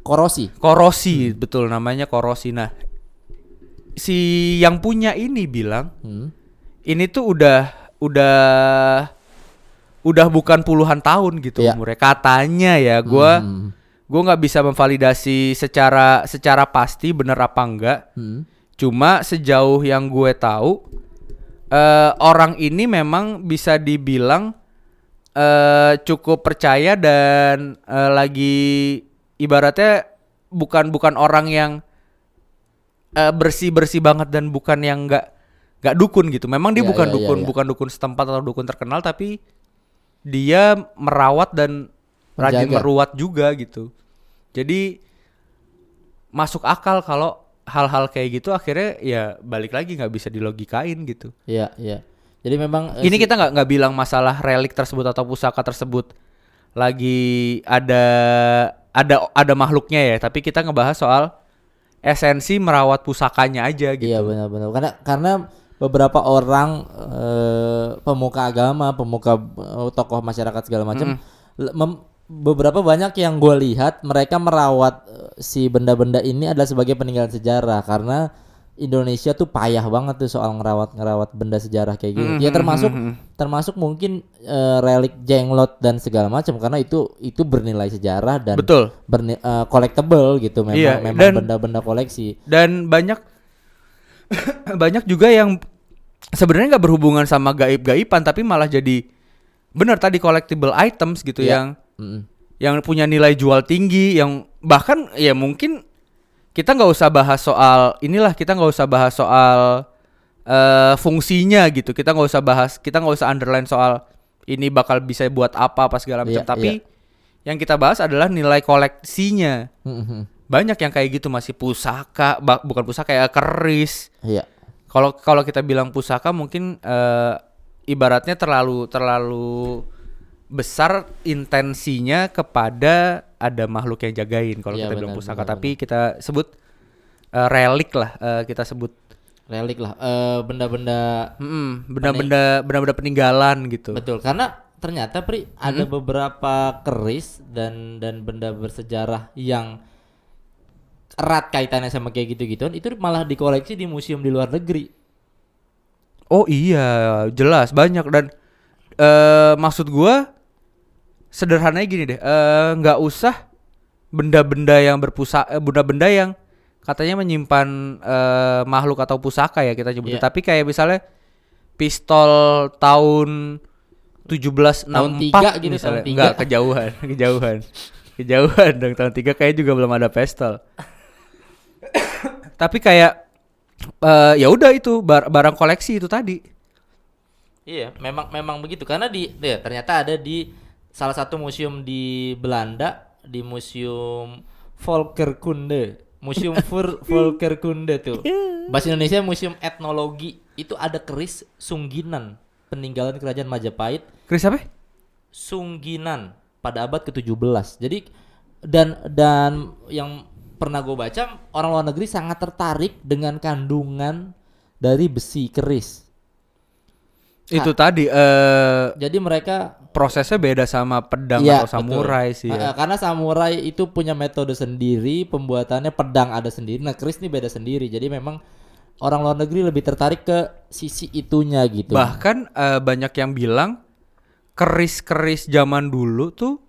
A: korosi.
B: korosi betul namanya korosi nah si yang punya ini bilang
A: Hmm.
B: ini tuh udah udah udah bukan puluhan tahun gitu
A: Iya.
B: umurnya katanya ya gua
A: Hmm.
B: Gue nggak bisa memvalidasi secara secara pasti bener apa enggak
A: Hmm.
B: cuma sejauh yang gue tahu eh orang ini memang bisa dibilang eh cukup percaya dan eh, lagi ibaratnya bukan bukan orang yang eh, bersih bersih banget dan bukan yang nggak nggak dukun gitu memang dia
A: Iya,
B: bukan
A: iya,
B: dukun
A: iya.
B: bukan dukun setempat atau dukun terkenal tapi dia merawat dan rajin
A: Menjaga.
B: meruat juga gitu jadi masuk akal kalau hal-hal kayak gitu akhirnya ya balik lagi nggak bisa dilogikain gitu
A: Iya, iya. Jadi memang eh,
B: ini
A: si-
B: kita nggak nggak bilang masalah relik tersebut atau pusaka tersebut lagi ada ada ada makhluknya ya, tapi kita ngebahas soal esensi merawat pusakanya aja gitu.
A: Iya benar-benar karena karena beberapa orang eh, pemuka agama, pemuka eh, tokoh masyarakat segala macam, le- mem- beberapa banyak yang gue lihat mereka merawat eh, si benda-benda ini adalah sebagai peninggalan sejarah karena Indonesia tuh payah banget tuh soal ngerawat ngerawat benda sejarah kayak gitu. Ya termasuk termasuk mungkin eh, relik jenglot dan segala macam karena itu itu bernilai sejarah dan
B: Betul.
A: berni- eh, collectible gitu memang
B: Iya,
A: memang
B: dan-
A: benda-benda koleksi.
B: Dan banyak (coughs) banyak juga yang sebenarnya nggak berhubungan sama gaib-gaiban tapi malah jadi benar tadi collectible items gitu
A: Iya.
B: yang
A: Mm-mm.
B: yang punya nilai jual tinggi yang bahkan ya mungkin kita nggak usah bahas soal inilah kita nggak usah bahas soal eh, fungsinya gitu kita nggak usah bahas kita nggak usah underline soal ini bakal bisa buat apa apa segala macam
A: Iya,
B: tapi yang kita bahas adalah nilai koleksinya
A: Mm-mm.
B: banyak yang kayak gitu masih pusaka ba- bukan pusaka ya keris
A: Iya.
B: kalau kalau kita bilang pusaka mungkin eh, ibaratnya terlalu terlalu besar intensinya kepada ada makhluk yang jagain kalau
A: Iya,
B: kita bilang
A: benar,
B: pusaka.
A: benar,
B: tapi kita sebut eh, relik lah eh, kita sebut.
A: Relik lah eh, benda-benda
B: mm, benda-benda benda-benda peninggalan gitu.
A: Betul karena ternyata pri ada
B: Hmm.
A: beberapa keris dan dan benda bersejarah yang erat kaitannya sama kayak gitu-gituan itu malah dikoleksi di museum di luar negeri.
B: Oh iya jelas banyak. Dan eh maksud gua sederhananya gini deh eh, nggak usah benda-benda yang berpusaka benda-benda yang katanya menyimpan eh, makhluk atau pusaka ya kita nyebutnya.
A: Iya.
B: tapi kayak misalnya pistol tahun 1764
A: Tahun tiga gitu,
B: misalnya.
A: tahun
B: enggak kejauhan (laughs) kejauhan. Kejauhan dong tahun tiga kayak juga belum ada pistol. (coughs) Tapi kayak eh, ya udah itu bar- barang koleksi itu tadi.
A: Iya, memang memang begitu. Karena di ya, ternyata ada di salah satu museum di Belanda di museum Volkerkunde, museum (laughs) Volkerkunde tuh. Bahasa Indonesia museum etnologi itu ada keris Sungginan peninggalan kerajaan Majapahit
B: Chris apa?
A: Sungginan pada abad ke-17. Jadi dan dan yang pernah gue baca orang luar negeri sangat tertarik dengan kandungan dari besi keris.
B: Itu tadi eh
A: Jadi mereka
B: prosesnya beda sama pedang
A: Iya,
B: atau samurai
A: betul.
B: sih ya.
A: karena samurai itu punya metode sendiri, pembuatannya pedang ada sendiri. Nah, keris ini beda sendiri. Jadi memang orang luar negeri lebih tertarik ke sisi itunya gitu.
B: Bahkan eh, banyak yang bilang keris-keris zaman dulu tuh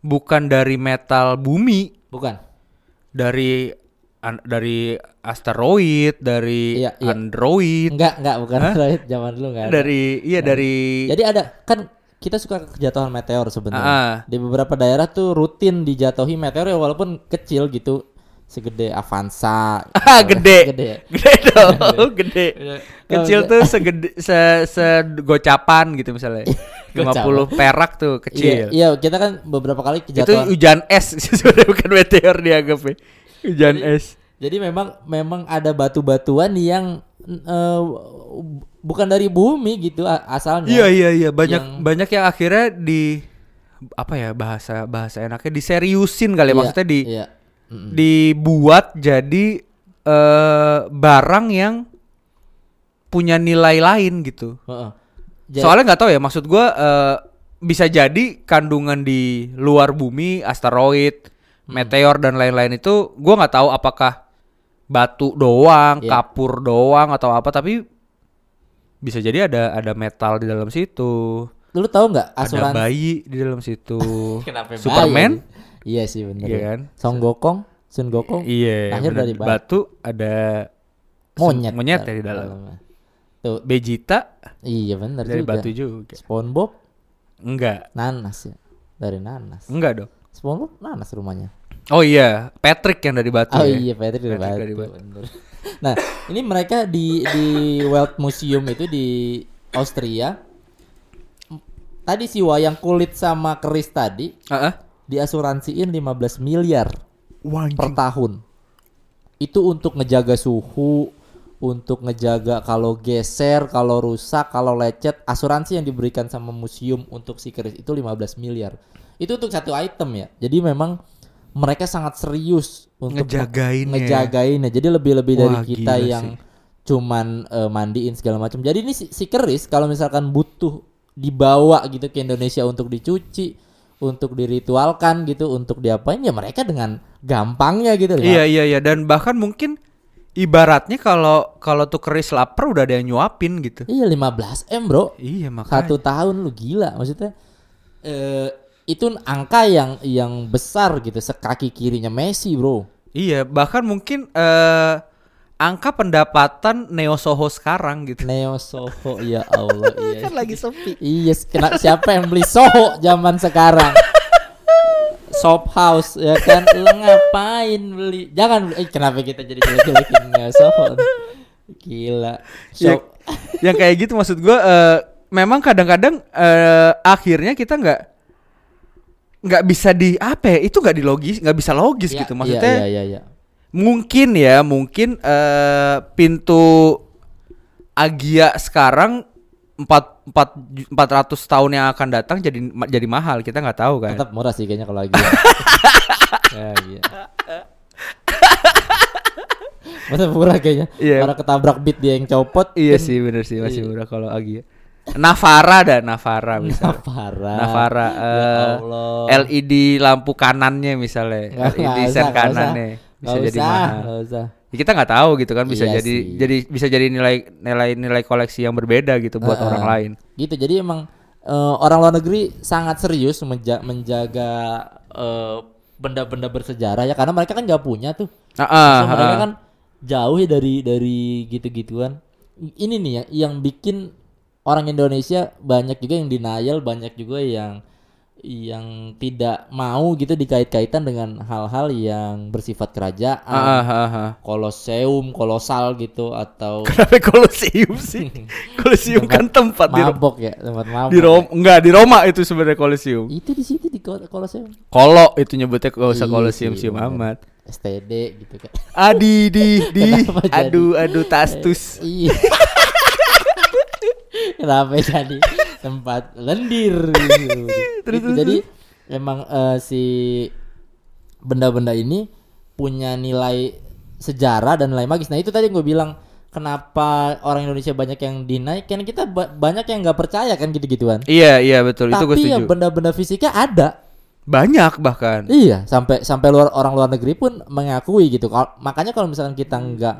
B: bukan dari metal bumi,
A: Bukan.
B: dari an- dari asteroid, dari
A: Iya, iya.
B: android,
A: Enggak, enggak, bukan Right, zaman dulu enggak ada.
B: dari iya dari
A: Jadi ada kan kita suka kejatuhan meteor sebenarnya.
B: Ah.
A: Di beberapa daerah tuh rutin dijatuhi meteor ya walaupun kecil gitu. Segede Avanza. (laughs)
B: Ah, gede.
A: Gede ya?
B: Gede dong, (laughs) gede.
A: Iya.
B: Kecil tuh segede se segocapan gitu misalnya. (laughs) 50 perak tuh
A: Iya,
B: kecil.
A: iya, kita kan beberapa kali
B: Itu
A: kejatuhan.
B: hujan es sebenarnya bukan meteor dianggapnya. Hujan es.
A: Jadi memang memang ada batu-batuan yang eh, bukan dari bumi gitu asalnya.
B: Iya iya iya banyak
A: Yang-
B: banyak yang akhirnya di apa ya bahasa bahasa enaknya diseriusin kali ya
A: Iya,
B: maksudnya di
A: iya. Mm-mm.
B: dibuat jadi eh barang yang punya nilai lain gitu.
A: Heeh. Ja-
B: Soalnya nggak tahu ya maksud gua eh, bisa jadi kandungan di luar bumi, asteroid, meteor dan lain-lain itu gua nggak tahu apakah batu doang,
A: Iya.
B: kapur doang atau apa tapi bisa jadi ada ada metal di dalam situ.
A: Lu tahu nggak
B: Ada
A: asuransi
B: bayi di dalam situ. (laughs)
A: Kenapa bayi?
B: Superman?
A: Iya sih bener.
B: Iya
A: ya.
B: kan?
A: Son Gokong, Sun Gokong.
B: Iya,
A: lahir
B: bener.
A: dari batu.
B: batu ada
A: Monyet.
B: monyet ya di dalam.
A: dalamnya. Tuh,
B: Vegeta
A: iya bener
B: dari
A: juga.
B: batu juga.
A: SpongeBob
B: Enggak,
A: nanas ya. Dari nanas.
B: enggak dong.
A: SpongeBob nanas rumahnya.
B: Oh iya, Patrick yang dari batu
A: Oh
B: ya.
A: iya, Patrick dari
B: Patrick
A: batu.
B: dari batu.
A: bener. Nah, ini mereka di di World Museum itu di Austria. Tadi si wayang kulit sama keris tadi
B: Heeh.
A: diasuransiin 15 miliar
B: Wah,
A: per tahun. Itu untuk ngejaga suhu, untuk ngejaga kalau geser, kalau rusak, kalau lecet, asuransi yang diberikan sama museum untuk si keris itu 15 miliar. Itu untuk satu item ya. Jadi memang mereka sangat serius untuk
B: Ngejagainnya.
A: ngejagainnya. Jadi lebih-lebih dari
B: Wah,
A: kita yang cuman eh, mandiin segala macam. Jadi ini si, si keris kalau misalkan butuh dibawa gitu ke Indonesia untuk dicuci, untuk diritualkan gitu, untuk diapain ya mereka dengan gampangnya gitu loh.
B: Iya iya iya dan bahkan mungkin ibaratnya kalau kalau tuh keris lapar udah ada yang nyuapin gitu.
A: Iya 15 M bro
B: Iya makanya.
A: Satu tahun lu gila Maksudnya eh Itu angka yang Yang besar gitu Sekaki kirinya Messi bro.
B: Iya, bahkan mungkin eh angka pendapatan Neo Soho sekarang gitu.
A: Neo Soho Ya Allah iya.
B: Kan lagi sepi.
A: Iya kena, Siapa yang beli Soho Zaman sekarang? Shop house ya kan? Lu ngapain beli? Jangan eh, Kenapa kita jadi jelek-jelekin Neo Soho? Gila.
B: Ya,
A: Shop.
B: yang kayak gitu maksud gua eh, memang kadang-kadang eh, akhirnya kita nggak nggak bisa di apa ya itu nggak di logis nggak bisa logis
A: Iya,
B: gitu
A: iya,
B: maksudnya
A: Iya iya iya
B: mungkin ya mungkin eh pintu Agia sekarang empat empat empat ratus tahun yang akan datang jadi jadi mahal kita nggak tahu kan
A: Tetap murah sih kayaknya kalau lagi. (laughs) ya, iya. Masa murah kayaknya.
B: Iya.
A: Orang ketabrak beat dia yang copot.
B: iya
A: kan
B: sih bener sih masih
A: Iya.
B: murah kalau Agia Navara dah Navara misalnya
A: Navara.
B: Navara
A: Ya
B: eh,
A: Allah.
B: LED lampu kanannya misalnya (laughs)
A: Nggak-
B: LED
A: nggak
B: sen
A: usah,
B: kanannya
A: usah.
B: bisa
A: Nggak
B: jadi
A: usah,
B: mahal
A: nggak usah.
B: Ya, kita nggak tahu gitu kan bisa
A: Iya
B: jadi
A: sih.
B: jadi bisa jadi nilai nilai nilai koleksi yang berbeda gitu buat
A: Heeh.
B: orang lain
A: Gitu. Jadi emang eh, orang luar negeri sangat serius menja- menjaga eh, benda-benda bersejarah ya karena mereka kan nggak punya tuh.
B: Ah,
A: Maksudnya mereka
B: ah.
A: kan jauh ya dari dari gitu-gituan. Ini nih yang yang bikin orang Indonesia banyak juga yang denial, banyak juga yang yang tidak mau gitu dikait-kaitan dengan hal-hal yang bersifat kerajaan,
B: Ah, ah, ah, ah.
A: koloseum, kolosal gitu atau (laughs)
B: Kenapa Kolosium sih? (laughs) Kolosium kan tempat di,
A: mabok ya, tempat mabok.
B: di Roma, enggak di Roma itu sebenarnya Kolosium.
A: Itu di situ di ko- koloseum.
B: Kolo itu nyebutnya gak usah
A: Iya
B: Kolosium
A: sih,
B: amat.
A: STD gitu kan.
B: Adi di di (laughs)
A: jadi?
B: aduh aduh tastus.
A: Iya. Kenapa jadi tempat lendir gitu. (laughs)
B: Terus,
A: Gitu. Jadi emang eh, si benda-benda ini punya nilai sejarah dan nilai magis. Nah itu tadi gue bilang kenapa orang Indonesia banyak yang deny, kan kita ba- banyak yang nggak percaya kan gitu-gituan.
B: Iya iya betul itu gue
A: Tapi ya
B: setuju.
A: benda-benda fisiknya ada.
B: Banyak bahkan.
A: Iya, sampai sampai luar orang luar negeri pun mengakui gitu. Kal- makanya kalau misalkan kita nggak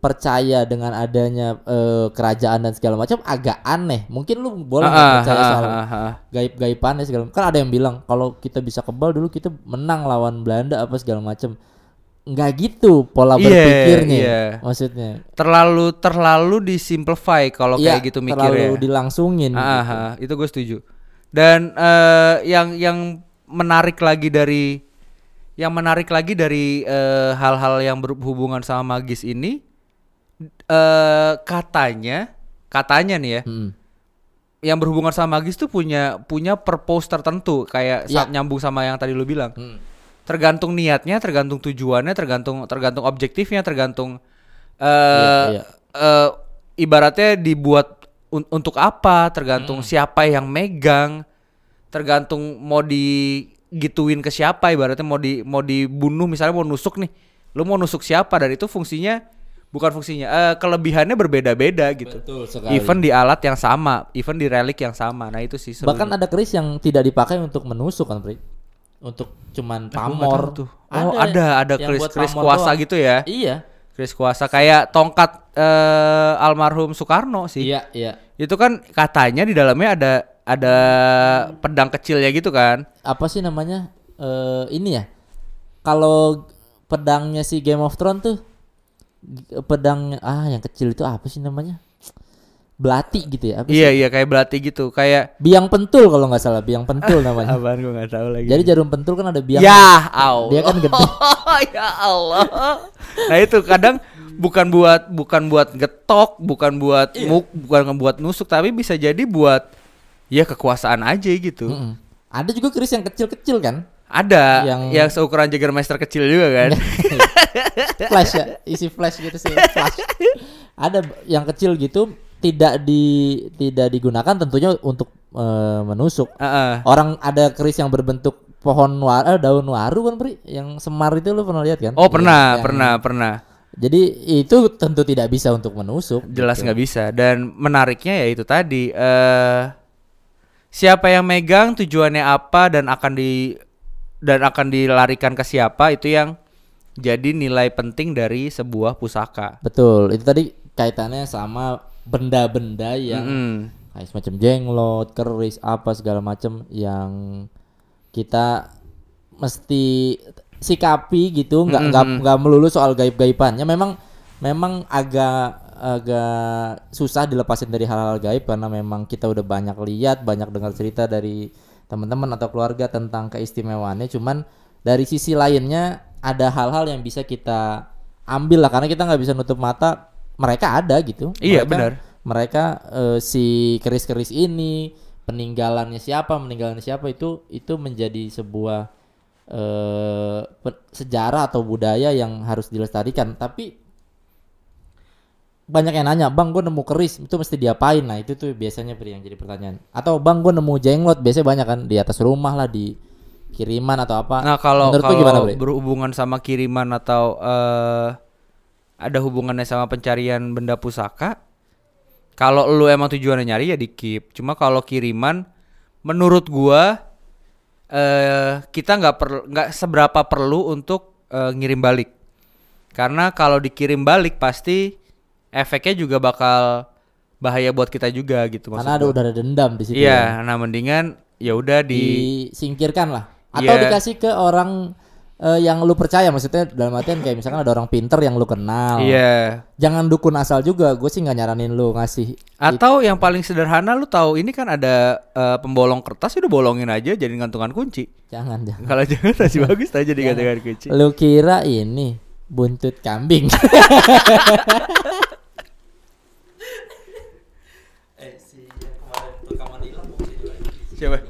A: percaya dengan adanya eh, kerajaan dan segala macam agak aneh. Mungkin lu boleh nggak
B: Ah,
A: percaya
B: ah,
A: soal
B: ah, ah.
A: gaib-gaibannya segala macam. Kan ada yang bilang kalau kita bisa kebal dulu kita menang lawan Belanda apa segala macam. Nggak gitu pola
B: Iya,
A: berpikirnya.
B: iya.
A: Maksudnya.
B: Terlalu terlalu disimplify kalau
A: Iya,
B: kayak gitu
A: terlalu
B: mikirnya.
A: dilangsungin.
B: Ah,
A: gitu.
B: ah, ah, itu gue setuju. Dan eh, yang yang menarik lagi dari yang menarik lagi dari eh, hal-hal yang berhubungan sama magis ini eh katanya katanya nih ya
A: Mm-mm.
B: yang berhubungan sama magis tuh punya punya purpose tertentu kayak
A: Ya.
B: nyambung sama yang tadi lu bilang.
A: Mm.
B: Tergantung niatnya, tergantung tujuannya, tergantung tergantung objektifnya, tergantung eh
A: Iya, iya.
B: eh, ibaratnya dibuat un- untuk apa, tergantung siapa yang megang, tergantung mau digituin ke siapa, ibaratnya mau di mau dibunuh misalnya mau nusuk nih, lu mau nusuk siapa dan itu fungsinya bukan fungsinya, eh, kelebihannya berbeda-beda gitu.
A: Betul sekali.
B: Even di alat yang sama, even di relik yang sama. Nah itu sih serunya.
A: Bahkan ada keris yang tidak dipakai untuk menusuk kan, Pri? Untuk cuman
B: Eh,
A: pamor.
B: tahu tuh. Oh, ada ada
A: yang buat
B: keris-keris
A: pamor
B: kuasa
A: doang.
B: gitu ya.
A: Iya.
B: Keris kuasa kayak tongkat eh, almarhum Soekarno sih.
A: Iya, iya.
B: Itu kan katanya di dalamnya ada ada pedang kecilnya gitu kan.
A: Apa sih namanya? Eh ini ya. Kalau pedangnya si Game of Thrones tuh pedang ah yang kecil itu apa sih namanya? Belati gitu ya. Apa sih?
B: Iya iya kayak belati gitu, kayak
A: Biang pentul kalau nggak salah, biang pentul namanya.
B: apaan gua nggak tahu lagi.
A: Jadi jarum pentul kan ada biang.
B: ya Allah.
A: Dia kan gede. (laughs)
B: ya Allah. Nah itu kadang bukan buat bukan buat getok, bukan buat
A: Iya.
B: muk, bukan buat nusuk, tapi bisa jadi buat ya kekuasaan aja gitu.
A: Mm-mm. Ada juga keris yang kecil-kecil kan?
B: Ada
A: Yang-
B: yang, seukuran Jägermeister kecil juga kan. (laughs)
A: flash ya, isi flash gitu sih, flash. Ada yang kecil gitu tidak di tidak digunakan tentunya untuk eh, menusuk.
B: Heeh.
A: Orang ada keris yang berbentuk pohon war, eh, daun waru kan, Pri? Yang semar itu lu pernah lihat kan?
B: Oh pernah,
A: Yang-
B: pernah, pernah.
A: Jadi itu tentu tidak bisa untuk menusuk.
B: Jelas
A: gitu.
B: nggak bisa. Dan menariknya ya itu tadi. eh siapa yang megang tujuannya apa dan akan di dan akan dilarikan ke siapa itu yang jadi nilai penting dari sebuah pusaka.
A: Betul. Itu tadi kaitannya sama benda-benda yang
B: Mm-mm.
A: kayak semacam jenglot, keris, apa segala macam yang kita mesti sikapi gitu, nggak nggak
B: Mm-mm.
A: nggak melulu soal gaib-gaibannya. Memang memang agak agak susah dilepasin dari hal-hal gaib karena memang kita udah banyak lihat, banyak dengar cerita dari teman-teman atau keluarga tentang keistimewaannya. Cuman dari sisi lainnya ada hal-hal yang bisa kita ambil lah karena kita nggak bisa nutup mata mereka ada gitu.
B: Iya,
A: Mereka-
B: benar.
A: Mereka eh, si keris-keris ini peninggalannya siapa, meninggalannya siapa itu itu menjadi sebuah pe- sejarah atau budaya yang harus dilestarikan. Tapi banyak yang nanya, bang gue nemu keris itu mesti diapain? Nah itu tuh biasanya Pri, yang jadi pertanyaan. Atau bang gue nemu jenglot biasanya banyak kan di atas rumah lah di kiriman atau apa.
B: Nah kalau
A: Menurut
B: kalau
A: gimana,
B: berhubungan sama kiriman atau eh ada hubungannya sama pencarian benda pusaka, kalau lu emang tujuannya nyari ya di keep. Cuma kalau kiriman, menurut gua eh kita nggak perlu nggak seberapa perlu untuk eh, ngirim balik. Karena kalau dikirim balik pasti efeknya juga bakal bahaya buat kita juga gitu maksud
A: Karena ada ada dendam di situ. ya.
B: Iya, nah mendingan ya udah di
A: disingkirkan lah atau
B: Iya.
A: dikasih ke orang eh, yang lu percaya maksudnya dalam artian kayak misalkan ada orang pinter yang lu kenal.
B: Iya.
A: Jangan dukun asal juga. Gue sih nggak nyaranin lu ngasih.
B: Atau yang paling sederhana lu tahu ini kan ada eh, pembolong kertas udah bolongin aja jadi gantungan kunci.
A: Jangan jangan.
B: Kalau jangan masih bagus aja di gantungan kunci.
A: Lu kira ini buntut kambing. (laughs)
B: Siapa?